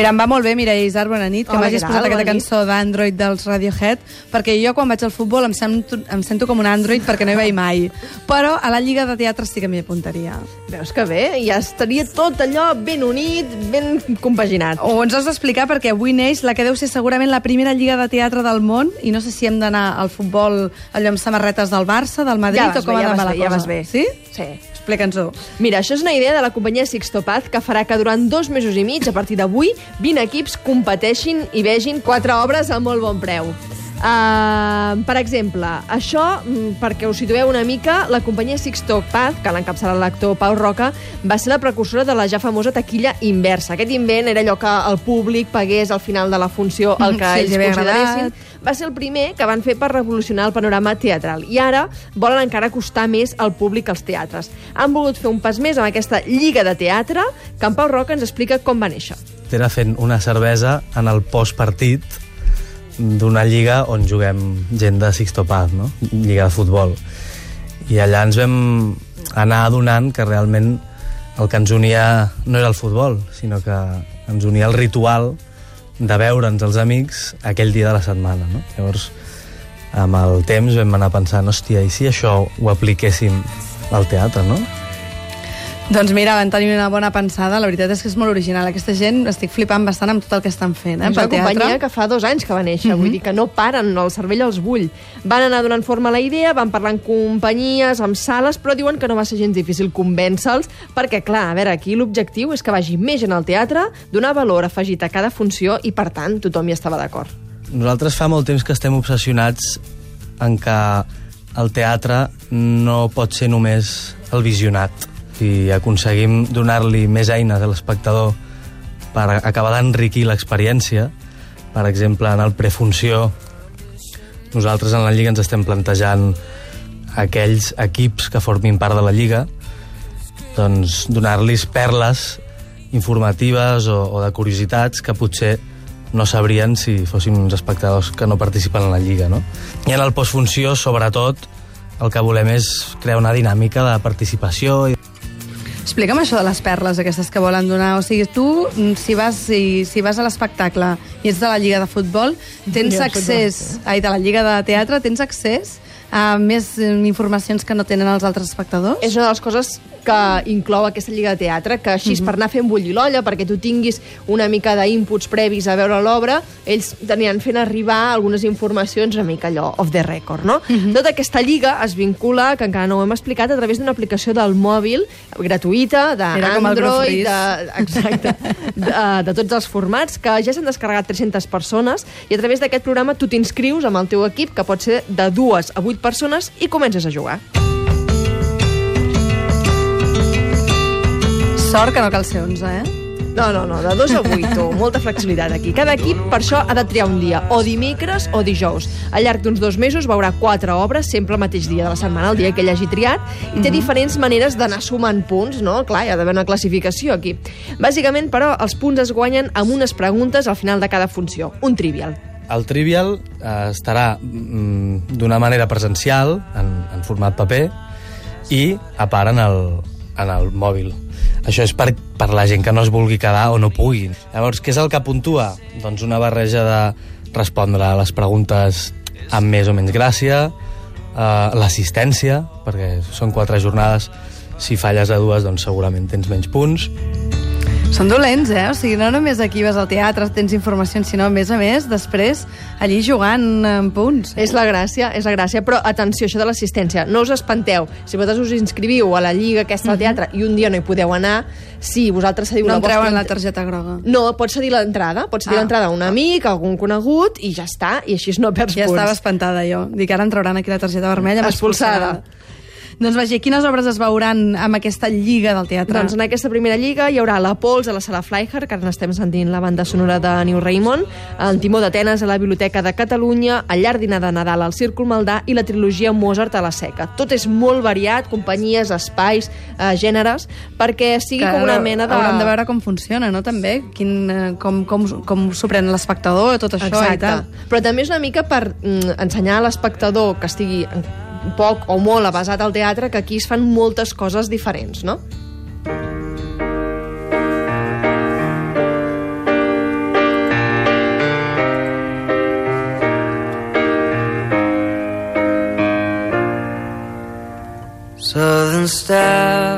Mira, em va molt bé, Mireia Isar, bona nit, que Hola, m'hagis posat aquesta cançó d'Android dels Radiohead, perquè jo quan vaig al futbol em sento, em sento com un Android perquè no hi vaig mai. Però a la Lliga de Teatre sí que m'hi apuntaria. Veus que bé? Ja estaria tot allò ben unit, ben compaginat. O ens has d'explicar perquè avui neix la que deu ser segurament la primera Lliga de Teatre del món i no sé si hem d'anar al futbol allò amb samarretes del Barça, del Madrid Ja o com ha ja d'anar vas la bé, ja cosa. vas bé. Sí? Sí. Explica'ns-ho. Mira, això és una idea de la companyia Sixtopaz que farà que durant dos mesos i mig, a partir d'avui, 20 equips competeixin i vegin quatre obres a molt bon preu. Uh, per exemple, això, mm, perquè us situeu una mica, la companyia Sixtopaz, que l'encapçala l'actor Pau Roca, va ser la precursora de la ja famosa taquilla inversa. Aquest invent era allò que el públic pagués al final de la funció el que Sí, els ells consideressin. agradat. Va ser el primer que van fer per revolucionar el panorama teatral i ara volen encara acostar més al públic als teatres. Han volgut fer un pas més amb aquesta lliga de teatre que en Pau Roca ens explica com va néixer. Era fent una cervesa en el postpartit d'una lliga on juguem gent de Sixtopaz, no? lliga de futbol. I allà ens vam anar adonant que realment el que ens unia no era el futbol, sinó que ens unia el ritual de veure'ns els amics aquell dia de la setmana. No? Llavors, amb el temps vam anar pensant, hòstia, i si això ho apliquéssim al teatre, no? Doncs mira, van tenir una bona pensada. La veritat és que és molt original. Aquesta gent estic flipant bastant amb tot el que estan fent, eh, És una companyia que fa dos anys que va néixer, vull dir que no paren, el cervell els bull. Van anar donant forma a la idea, van parlar amb companyies, amb sales, però diuen que no va ser gens difícil convèncer-los, perquè, clar, a veure, aquí l'objectiu és que vagi més gent al teatre, donar valor afegit a cada funció i, per tant, tothom hi estava d'acord. Nosaltres fa molt temps que estem obsessionats en que el teatre no pot ser només el visionat. Si aconseguim donar-li més eines a l'espectador per acabar d'enriquir l'experiència, per exemple, en el prefunció, nosaltres en la Lliga ens estem plantejant aquells equips que formin part de la Lliga, doncs donar-los perles informatives o, o de curiositats que potser no sabrien si fossin uns espectadors que no participen en la Lliga, no? I en el postfunció, sobretot, el que volem és crear una dinàmica de participació i Explica'm això de les perles aquestes que volen donar. O sigui, tu, mm, si vas, si, si vas a l'espectacle i ets de la Lliga de Futbol, tens Lliga accés... Ai, de la Lliga de Teatre, tens accés a més eh, informacions que no tenen els altres espectadors? És una de les coses que inclou aquesta lliga de teatre, que així, Mhm. per anar fent bullir l'olla, perquè tu tinguis una mica d'inputs previs a veure l'obra, ells tenien fent arribar algunes informacions una mica allò off the record, no? Mhm. Tota aquesta lliga es vincula, que encara no ho hem explicat, a través d'una aplicació del mòbil gratuïta, d'Android, de, exacte, de, de tots els formats, que ja s'han descarregat 300 persones, i a través d'aquest programa tu t'inscrius amb el teu equip, que pot ser de dues a vuit persones, i comences a jugar. Sort que no cal ser 11, eh? No, no, no, de 2 a 8, molta flexibilitat aquí. Cada equip, per això, ha de triar un dia, o dimecres o dijous. Al llarg d'uns dos mesos veurà quatre obres, sempre el mateix dia de la setmana, el dia que ell hagi triat, i té diferents maneres d'anar sumant punts, no? Clar, hi ha d'haver una classificació aquí. Bàsicament, però, els punts es guanyen amb unes preguntes al final de cada funció, un trivial. El Trivial eh, estarà mm, d'una manera presencial, en, en format paper, i a part en el, en el mòbil. Això és per, per la gent que no es vulgui quedar o no pugui. Llavors, què és el que puntua? Doncs una barreja de respondre a les preguntes amb més o menys gràcia, eh, l'assistència, perquè són quatre jornades, si falles a dues, doncs segurament tens menys punts, Són dolents, eh? O sigui, no només aquí vas al teatre, tens informació, sinó, a més a més, després, allí jugant amb punts. És la gràcia, és la gràcia, però atenció, això de l'assistència, no us espanteu. Si vosaltres us inscriviu a la lliga aquesta al teatre i un dia no hi podeu anar, si vosaltres cediu No la vostra... treuen la targeta groga. No, pots cedir l'entrada, pots cedir Ah. l'entrada a un amic, a algun conegut, i ja està, i així no perds Ja punts. estava espantada jo. Dic, ara em trauran aquí la targeta vermella. Expulsada. m'expulsaran. Doncs vaja, quines obres es veuran amb aquesta lliga del teatre? Doncs en aquesta primera lliga hi haurà La Pols a la Sala Flyher, que ara n'estem sentint la banda sonora de New Raymond, en Timó d'Atenes a la Biblioteca de Catalunya, el Llarg dinar de Nadal al Círcul Maldà i la trilogia Mozart a la Seca. Tot és molt variat, companyies, espais, eh, gèneres, perquè sigui com una mena de... Haurem de veure com funciona, no? També, Quin, eh, com, com, com s'ho pren l'espectador, tot això i Exacte. tal. Però també és una mica per mm, ensenyar a l'espectador que estigui poc o molt avasat al teatre que aquí es fan moltes coses diferents, no?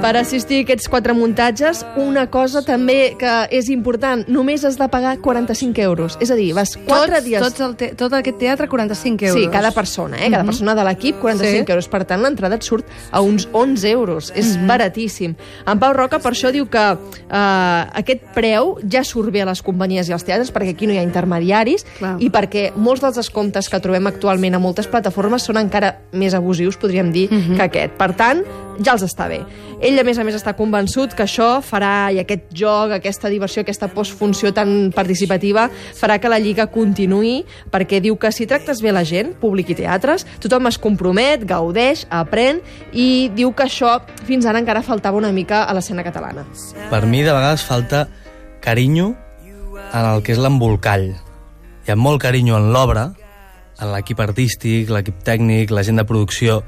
Per assistir a aquests quatre muntatges, una cosa també que és important, només has de pagar 45 euros. És a dir, vas quatre tots, dies... Tots el te tot aquest teatre, 45 euros. Sí, cada persona, eh? Cada Mhm. persona de l'equip, 45 Sí. euros. Per tant, l'entrada et surt a uns 11 euros. És Mhm. baratíssim. En Pau Roca, per això, diu que eh, aquest preu ja surt bé a les companyies i als teatres, perquè aquí no hi ha intermediaris, Clar. i perquè molts dels descomptes que trobem actualment a moltes plataformes són encara més abusius, podríem dir, Mhm. que aquest. Per tant, ja els està bé. Ell, a més a més, està convençut que això farà, i aquest joc, aquesta diversió, aquesta postfunció tan participativa, farà que la Lliga continuï, perquè diu que si tractes bé la gent, públic i teatres, tothom es compromet, gaudeix, aprèn, i diu que això fins ara encara faltava una mica a l'escena catalana. Per mi, de vegades, falta carinyo en el que és l'embolcall. Hi ha molt carinyo en l'obra, en l'equip artístic, l'equip tècnic, la gent de producció,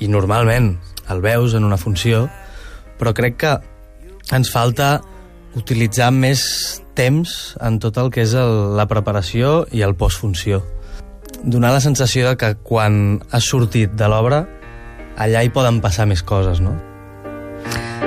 i normalment el veus en una funció, però crec que ens falta utilitzar més temps en tot el que és el, la preparació i el postfunció. Donar la sensació de que quan has sortit de l'obra allà hi poden passar més coses, no?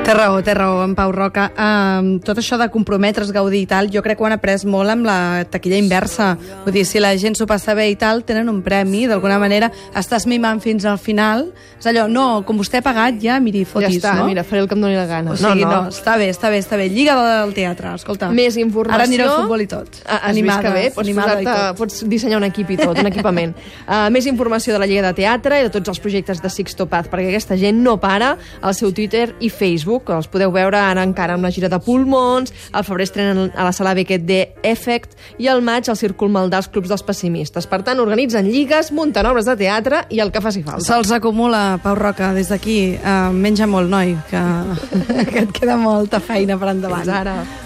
Té raó, té raó, en Pau Roca. Um, tot això de comprometre's, gaudir i tal, jo crec que ho han après molt amb la taquilla inversa. Vull dir, si la gent s'ho passa bé i tal, tenen un premi, d'alguna manera estàs mimant fins al final. És allò, no, com vostè ha pagat, ja, miri, fotis, ja està, no? mira, faré el que em doni la gana. O sigui, no, no, està bé, està bé, està bé. Lliga del teatre, escolta. Més informació... Ara anirà al futbol i tot. Ah, has vist que bé? Pots, animada i tot. pots dissenyar un equip i tot, un equipament. Uh, més informació de la Lliga de Teatre i de tots els projectes de Sixto Paz, perquè aquesta gent no para al seu Twitter i Facebook. Els podeu veure ara encara amb la gira de pulmons, al febrer estrenen a la sala Beckett de Effect i al maig al Círcul Maldà els clubs dels pessimistes. Per tant, organitzen lligues, munten obres de teatre i el que faci falta. Se'ls acumula, Pau Roca, des d'aquí. Uh, menja molt, noi, que, que et queda molta feina per endavant. Fins ara.